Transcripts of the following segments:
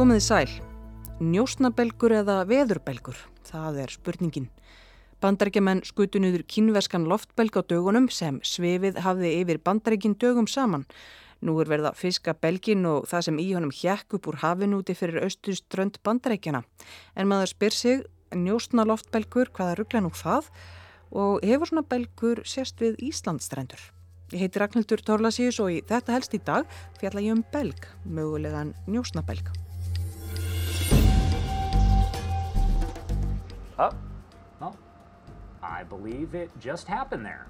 Komiði sæl. Njósnabelgur eða veðurbelgur? Það er spurningin. Bandarækjaman skutu niður kínveskan loftbelg á dögunum sem svefið hafði yfir bandarækin dögum saman. Nú er verið að fiska belgin og það sem í honum hjekk upp úr hafinúti fyrir austuströnd bandarækjana. En maður spyr sig, njósna loftbelgur, hvaða ruggla nú það? Og hefur svona belgur sérst við Íslandstrendur? Ég heiti Ragnhildur Torlasíus og í þetta helst í dag fjalla ég um belg, mögulegan njósna belg. Oh, well, I believe it just happened there.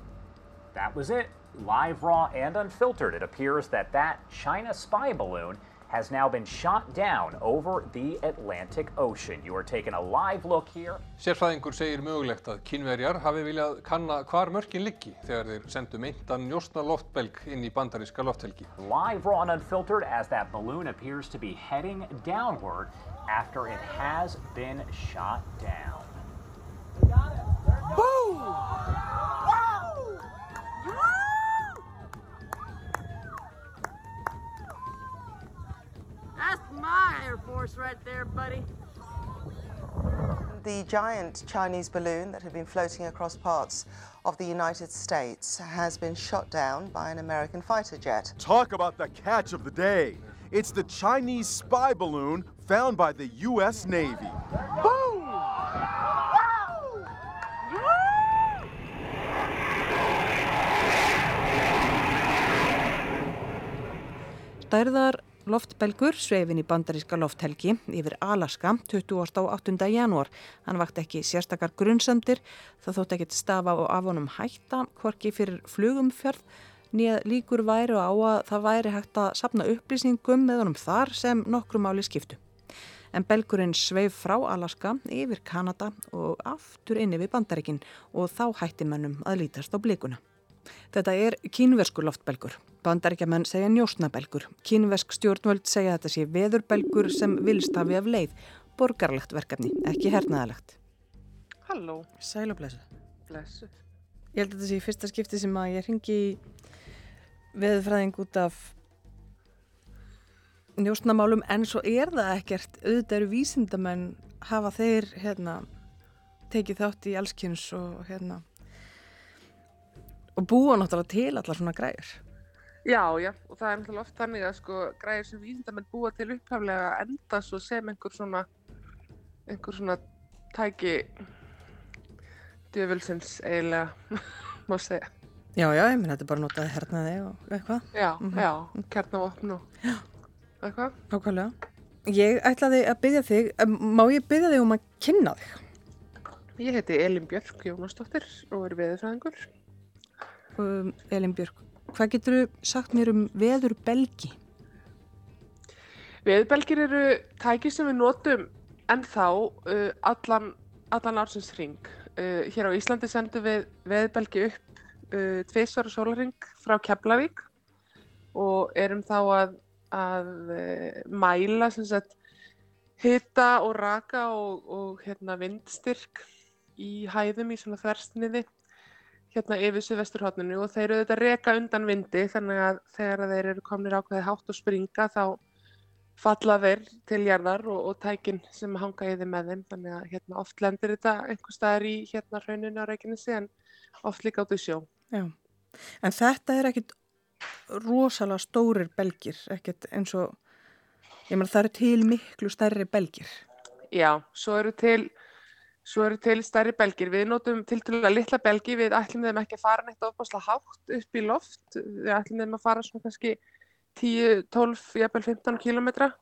That was it. Live, raw, and unfiltered, it appears that that China spy balloon has now been shot down over the Atlantic Ocean. You are taking a live look here. Sérfræðingur segir mögulegt að kínverjar hafi viljað kanna hvar mörkin liggi þegar þeir sendu meintan njósna loftbelg inn í bandaríska lofthelgi. Live, raw, and unfiltered as that balloon appears to be heading downward after it has been shot down. The giant Chinese balloon that had been floating across parts of the United States has been shot down by an American fighter jet. Talk about the catch of the day. It's the Chinese spy balloon found by the U.S. Navy. Stærðar loftbelgur sveifin í bandaríska lofthelgi yfir Alaska 28. janúar. Hann vakt ekki sérstakar grunnsamdir, það þótt ekkert stafa og af honum hætta, hvorki fyrir flugumfjörð, nýja líkur væri á að það væri hægt að sapna upplýsingum með honum þar sem nokkru máli skiptu. En belgurinn sveif frá Alaska yfir Kanada og aftur inni við bandaríkin og þá hætti mennum að lítast á blikuna. Þetta er kínversku loftbelgur. Bandaríkjaman segja njósnabelgur. Kínversk stjórnvöld segja þetta sé veðurbelgur sem vilstafi af leið. Borgarlegt verkefni, ekki hernaðalegt. Halló, Sæl og blessu. blessu. Ég held að þetta sé í fyrsta skipti sem að ég ringi í veðurfræðing út af njósnamálum en svo er það ekkert auðvitað eru vísindamenn hafa þeir hérna tekið þátt í allskynns og hérna og búa náttúrulega til allar svona græður. Já, já, og það er náttúrulega oft þannig að sko græðir sem vísindamenn búa til upphaflega enda svo sem einhver svona einhver svona tæki djöfulsins eiginlega má segja. Já, já, ég minn þetta er bara notaði hernaði og eitthvað. Já, Mhm. já, kjarnavopn og eitthvað. Nákvæmlega. Ég ætlaði að byggja þig, má ég byggja þig um að kynna þig? Ég heiti Elin Björk Jónasdóttir og er veðurfræðingur. Um, Elin Björk, hvað getur þú sagt mér um veður belgi? Veðbelgir eru tæki sem við notum ennþá uh, allan, allan ársins hring. Uh, hér á Íslandi sendum við veðbelgi upp uh, tvisvar sólarring frá Keflavík og erum þá að, að uh, mæla hita og raka og, og hérna, vindstyrk í hæðum í svona þversniði hérna yfir suðvesturhóttinu og þeir eru þetta reka undan vindi þannig að þegar þeir eru komnir ákveði hátt og springa þá falla þeir til jarðar og, og tækin sem hanga í þeim með þeim þannig að hérna, oft lendir þetta einhver staðar í hérna hrauninu á Reykjanesi en oft líka át í sjó. Já, en þetta er ekkit rosalega stórir belgir, ekkit eins og, ég meina það eru til miklu stærri belgir. Já, svo eru til Svo eru til stærri belgir. Við notum til til að litla belgi, við ætlum þeim ekki að fara neitt ofbáslega hátt upp í loft. Við ætlum þeim að fara svona kannski 10, 12, jafnvel 15 kilometra.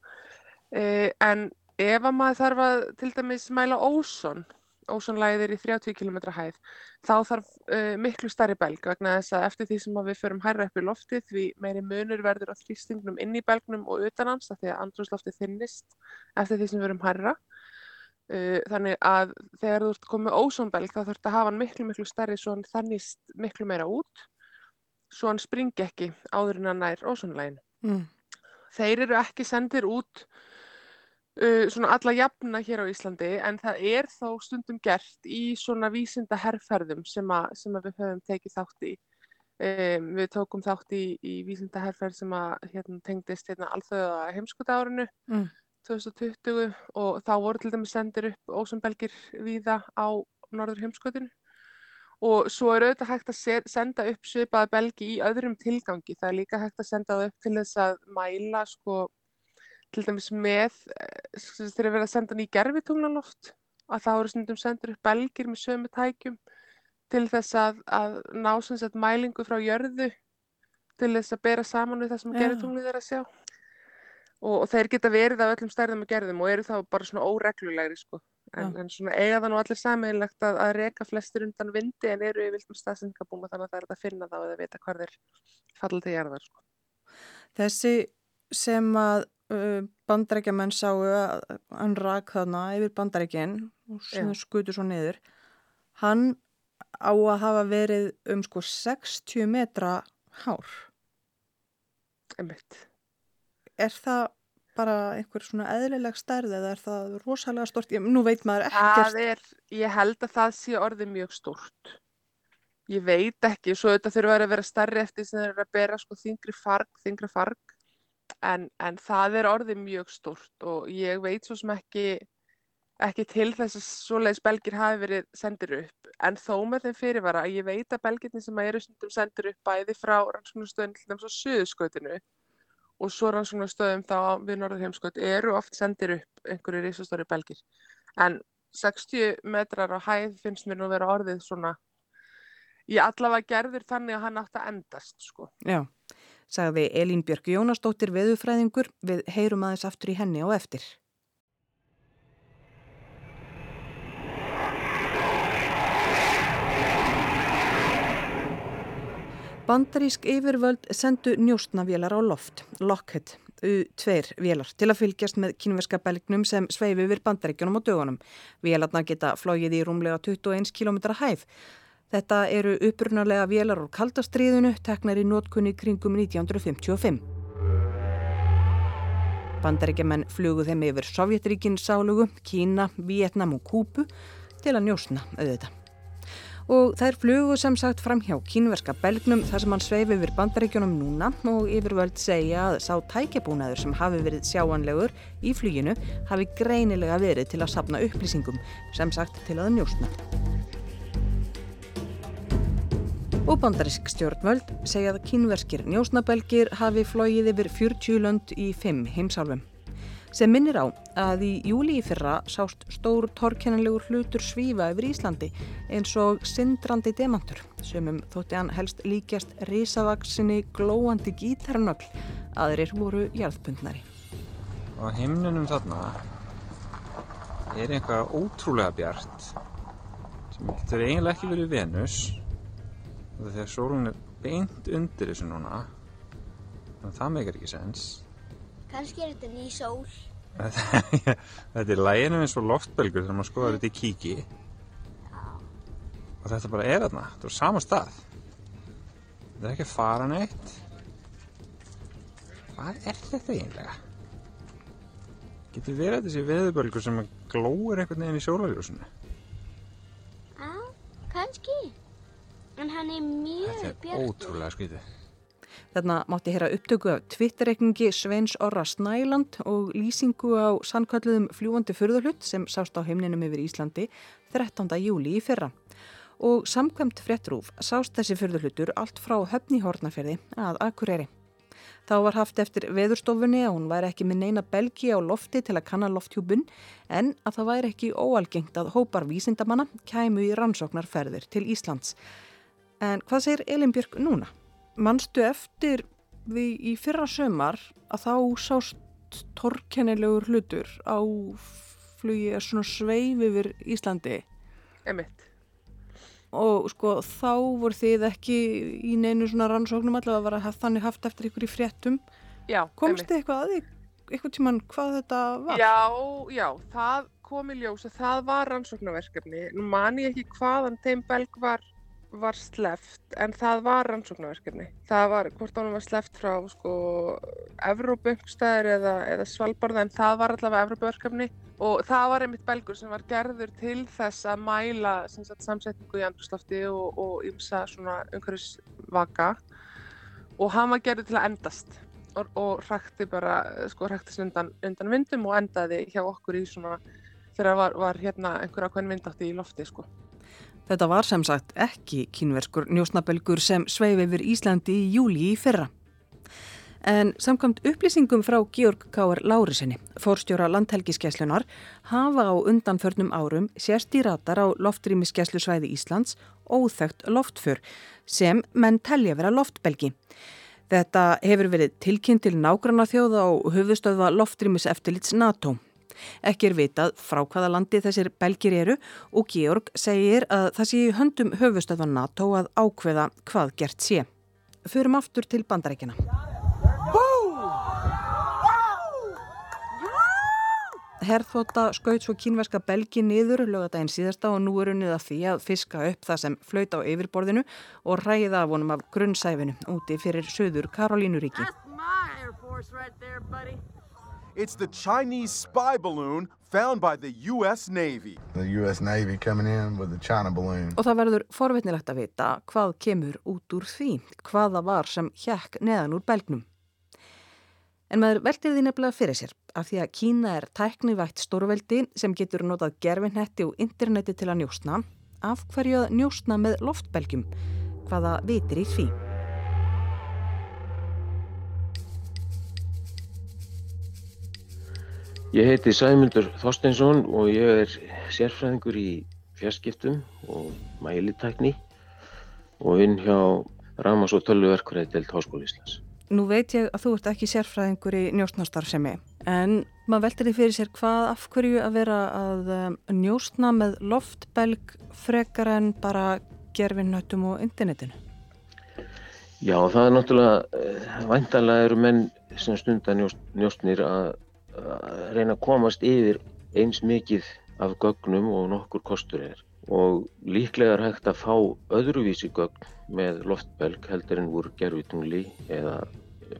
Eh, en ef að maður þarf að til dæmis mæla óson, ósonlæðið er í 30 km hæð, þá þarf uh, miklu stærri belg vegna þess að eftir því sem við förum hærra upp í loftið því meiri munur verður á þrýstingnum inn í belgnum og utanans af því að andrúsloftið þinnist eftir því sem við verum hærra. Uh, þannig að þegar þú ert komið ósónbelg þá þurft að hafa hann miklu miklu stærri svo hann þannist miklu meira út svo hann springi ekki áður en hann nær ósónlægin. Mm. Þeir eru ekki sendir út uh, svona alla jafna hér á Íslandi en það er þó stundum gert í svona vísinda herrferðum sem, a, sem að við höfum tekið þátt í. Um, við tókum þátt í, í vísinda herrferð sem að hérna, tengdist hérna, alþjóða heimskutárinu Mm. 2020 og þá voru til dæmis sendir upp ósambelgir víða á norður heimskotinu og svo er auðvitað hægt að senda upp svipaða belgi í öðrum tilgangi. Það er líka hægt að senda það upp til þess að mæla sko til dæmis með þegar við erum að senda ný gerfitunglanloft að þá eru stundum sendur upp belgir með sömu tækjum til þess að, að ná sagt mælingu frá jörðu til þess að bera saman við það sem gerfitunglið er að sjá. Og, og þeir geta verið af öllum stærðum og gerðum og eru þá bara svona óreglulegri sko. En, en svona eiga það nú allir sammeilegt að, að reka flestir undan vindi en eru í vildum staðsendingabúma þannig að það er að finna þá eða vita hvað þeir falla til jarðar sko. Þessi sem að uh, bandarækjamenn sáu að hann rak þarna yfir bandarækjinn og skutur svo niður hann á að hafa verið um sko 60 metra hár Einmitt. Er það bara einhver svona eðlileg stærð eða er það rosalega stort? Ég, nú veit maður ekkert. Það er, ég held að það sé orðið mjög stort. Ég veit ekki, svo þetta þurfa að vera stærri eftir sem þeir eru að bera sko þingri farg, þingri farg, en, en það er orðið mjög stort og ég veit svo sem ekki, ekki til þess að svoleiðis belgir hafi verið sendir upp, en þó með þeim fyrirvara að ég veit að belgirni sem eru sendir upp bæði frá þess að suðuskautinu og svo rannsóknarstöðum þá við norður heimskot eru oft sendir upp einhverju risastóri belgir. En 60 metrar á hæð finnst mér nú vera orðið svona, ég allavega gerður þannig að hann átt að endast sko. Já, sagði Elín Björk Jónasdóttir veðufræðingur við heyrum aðeins aftur í henni á eftir. Bandarísk yfirvöld sendu njóstnavélar á loft, Lockheed, U2 vélar, til að fylgjast með kynverska belgnum sem sveifi yfir bandaríkjunum á dögunum. Vélarna geta flógið í rúmlega 21 km hæð. Þetta eru upprunarlega vélar úr kaldastriðinu, teknar í nótkunni kringum 1955. Bandaríkjaman flugu þeim yfir Sovjetríkin sálugu, Kína, Vietnam og Kúpu til að njóstna auðvitað og þær flugu sem sagt fram hjá kínverska belgnum þar sem hann sveifi yfir bandaríkjunum núna og yfirvöld segja að sá tækjabúnaður sem hafi verið sjáanlegur í fluginu hafi greinilega verið til að sapna upplýsingum sem sagt til að njósna. Og bandarísk stjórnvöld segja að kínverskir njósnabelgir hafi flóið yfir 40 lönd í 5 heimsálfum sem minnir á að í júli í fyrra sást stór torkennanlegur hlutur svífa yfir Íslandi eins og sindrandi demantur. Sem um þótti hann helst líkjast risavaksinni glóandi gítarnögl. Aðrir voru jarðbundnari. Á himnunum þarna er einhvað ótrúlega bjart sem getur eiginlega ekki verið Venus. Þegar sólun er beint undir þessu núna þannig að það meikar ekki sens Kannski er þetta ný sól. þetta er læginu eins og loftbelgur þegar maður skoðar þetta í kíki. Já. Og þetta bara er þarna. Þetta er sama stað. Þetta er ekki að fara neitt. Hvað er þetta eiginlega? Getur verið þessi veðubölgur sem glóir einhvern veginn í sjólarjósunu? Já, kannski. En hann er mjög björn. Þetta er ótrúlega skvítið. Þarna mátti heyra upptöku af Twitter-reikningi Sveins Orra Snæland og lýsingu á sannkvöldluðum fljúandi fyrðurhlutt sem sást á heimninum yfir Íslandi 13. júli í fyrra. Og samkvæmt frettrúf sást þessi fyrðurhlutur allt frá höfni hórnaferði að Akureyri. Þá var haft eftir veðurstofunni að hún væri ekki með neina belgi á lofti til að kanna lofthjúbun en að það væri ekki óalgengt að hópar vísindamanna kæmu í rannsóknarferðir til Íslands. En hvað segir Elin Björk núna? Manstu eftir því í fyrra sömar að þá sást torkennilegur hlutur á flugi að svona sveif yfir Íslandi? Emitt. Og sko þá voru þið ekki í neinu svona rannsóknum allavega að vera þannig haft eftir ykkur í fréttum. Já, Komst þið eitthvað að því, eitthvað tíman hvað þetta var? Já, já, það kom í ljós að það var rannsóknarverkefni. Nú man ég ekki hvaðan þeim belg var var sleft en það var rannsóknarverkefni. Það var, hvort ánum var sleft frá sko Evrópungstæðir eða, eða Svalbard en það var allavega Evrópaverkefni og það var einmitt belgur sem var gerður til þess að mæla sagt, samsetningu í andrúrslofti og ymsa svona umhverfisvaka og hann var gerður til að endast og, og hrakti bara, sko, hraktist undan, undan vindum og endaði hjá okkur í svona, þegar var, var hérna einhver ákveðin vindátti í lofti, sko. Þetta var sem sagt ekki kínverskur njósnabelgur sem sveif yfir Íslandi í júli í fyrra. En samkvæmt upplýsingum frá Georg K.R. Lárisinni, fórstjóra landhelgiskeslunar, hafa á undanförnum árum sérst í ratar á loftrýmiskeslu svæði Íslands óþögt loftför sem menn telja vera loftbelgi. Þetta hefur verið tilkynnt til nágranna þjóða á höfustöðva loftrýmis eftirlits NATO. Ekki er vitað frá hvaða landi þessir belgir eru og Georg segir að það sé höndum höfustöðva NATO að ákveða hvað gert sé. Förum aftur til bandarækina. Herþóta skaut svo kínverska belgi niður lögadaginn síðasta og nú er unnið að því að fiska upp það sem flöit á yfirborðinu og ræða af honum af grunnsæfinu úti fyrir söður Karolínuríki. That's my Air Force right there, buddy. It's the Chinese spy balloon found by the U.S. Navy. The U.S. Navy coming in with the China balloon. Og það verður forvitnilegt að vita hvað kemur út úr því, hvaða var sem hjekk neðan úr belgnum. En maður veldir því nefnilega fyrir sér af því að Kína er tæknivægt stórveldi sem getur notað gerfinnetti og interneti til að njóstna. Af hverju að njóstna með loftbelgjum? Hvaða vitir í því? Ég heiti Sæmundur Þorsteinsson og ég er sérfræðingur í fjarskiptum og mælitækni og vinn hjá Ramas og tölvuverkvæði delt Háskóli Íslands. Nú veit ég að þú ert ekki sérfræðingur í njóstnastarfsemi en maður veldir því fyrir sér hvað af hverju að vera að um, njóstna með loftbelg frekar en bara gerfinnöttum og internetinu. Já, það er náttúrulega, eh, væntanlega eru menn sem stundar njóst, njóstnir að reyna að komast yfir eins mikið af gögnum og nokkur kostur er. Og líklega er hægt að fá öðruvísi gögn með loftbelg heldur en voru gerfitungli eða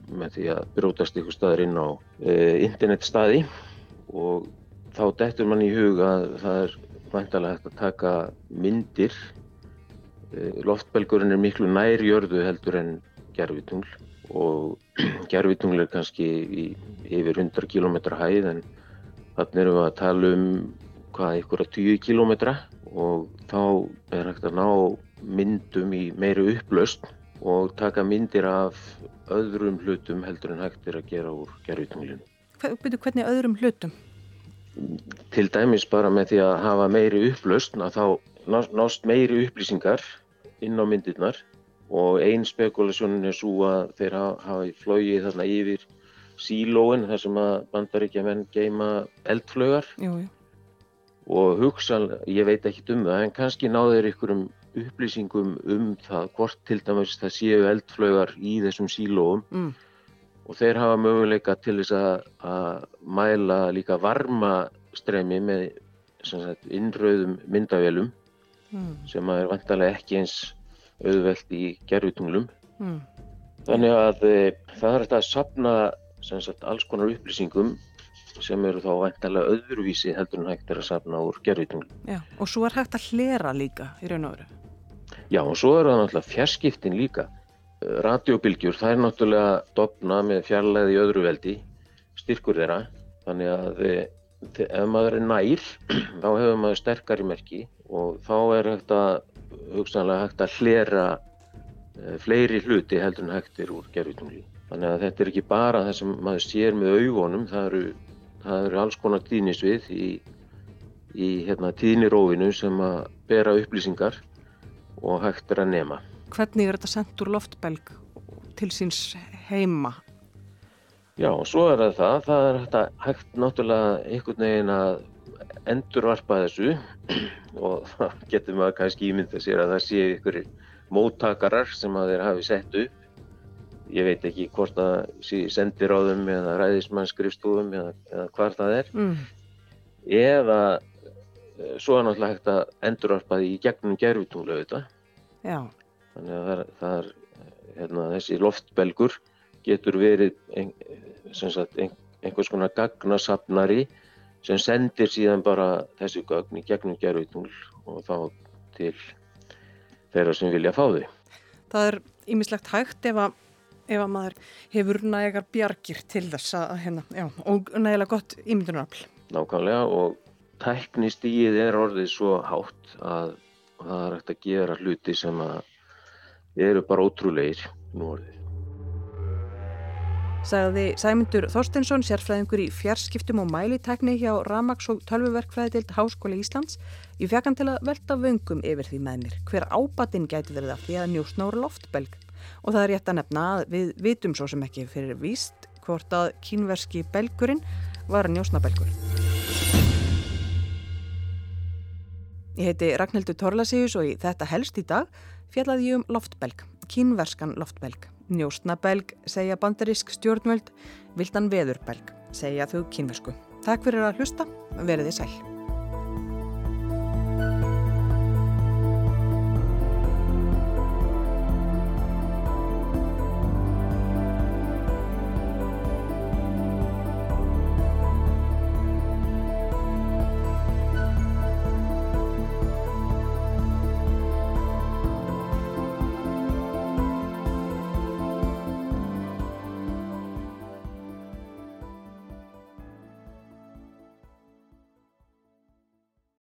með því að brótast ykkur staðar inn á e, internetstaði og þá dettur mann í hug að það er væntanlega hægt að taka myndir loftbelgurinn er miklu nær jörðu heldur en gerfitungl og gerfitungl er kannski í, yfir 100 km hæð en þannig erum við að tala um hvað ykkur að 10 km og þá er hægt að ná myndum í meiri upplaust og taka myndir af öðrum hlutum heldur en hægt er að gera úr gerfitunglinu. Hvernig öðrum hlutum? Til dæmis bara með því að hafa meiri upplaust að þá nást meiri upplýsingar inn á myndirnar og einn spekulasjónin er svo að þeir hafa flóið þarna yfir sílóin þar sem að bandaríkja menn geima eldflögar jú, jú. og hugsa, ég veit ekki um það en kannski náður ykkurum upplýsingum um það hvort til dæmis það séu eldflögar í þessum sílóum mm. og þeir hafa möguleika til þess að, að mæla líka varmastremi með sagt, innröðum myndavélum mm. sem er vantarlega ekki eins auðvelt í gerfutunglum. Mm. Þannig að e, það er þetta að sapna sagt, alls konar upplýsingum sem eru þá vantarlega öðruvísi heldur en hægt er að sapna úr gerfutunglum. Já, og svo er hægt að hlera líka í raun og veru. Já, og svo eru það náttúrulega fjarskiptin líka. Radiobilgjur, það er náttúrulega dopna með fjarlæði í öðru veldi, styrkur þeirra. Þannig að e, ef maður er nær, þá hefur maður sterkari merki og þá er hægt að hugsanlega hægt að hlera e, fleiri hluti heldur en hægt er úr gerfitungli. Þannig að þetta er ekki bara það sem maður sér með augunum, það eru, það eru alls konar tíðnisvið í, í hérna, tíðnirófinu sem að bera upplýsingar og hægt er að nema. Hvernig er þetta sendt úr loftbelg til síns heima? Já, og svo er það það, það er hægt náttúrulega einhvern veginn að endurvarpa þessu og þá getur maður kannski ímynda sér að það séu ykkur móttakarar sem að þeir hafi sett upp. Ég veit ekki hvort það sé sendiráðum eða ræðismannskrifstúðum eða, eða hvar það er. Mm. Eða svo er náttúrulega hægt að endurvarpa því í gegnum gerfutunglu auðvitað. Já. Þannig að það er, það er hérna, þessi loftbelgur getur verið ein, sagt, ein, einhvers konar gagnasafnari sem sendir síðan bara þessi gögn í gegnum gerfutungl og þá til þeirra sem vilja fá þau. Það er ímislegt hægt ef að ef að maður hefur nægar bjargir til þess að hérna, já, og nægilega gott ímyndunarafl. Nákvæmlega og tæknistíið er orðið svo hátt að það er hægt að gera hluti sem að eru bara ótrúleir nú orðið. Sagði Sæmundur Þorstensson, sérfræðingur í fjarskiptum og mælitækni hjá Ramax og tölvuverkfræðild Háskóli Íslands. Ég fekk hann til að velta vöngum yfir því með mér. Hver ábatinn gæti verið af því að njósna úr loftbelg? Og það er rétt að nefna að við vitum svo sem ekki fyrir víst hvort að kínverski belgurinn var njósnabelgur. Ég heiti Ragnhildur Torlasíus og í þetta helst í dag fjallaði ég um loftbelg, kínverskan loftbelg. Njóstnabelg segja bandarísk stjórnvöld, vildan veðurbelg segja þau kínversku. Takk fyrir að hlusta, veriði sæl.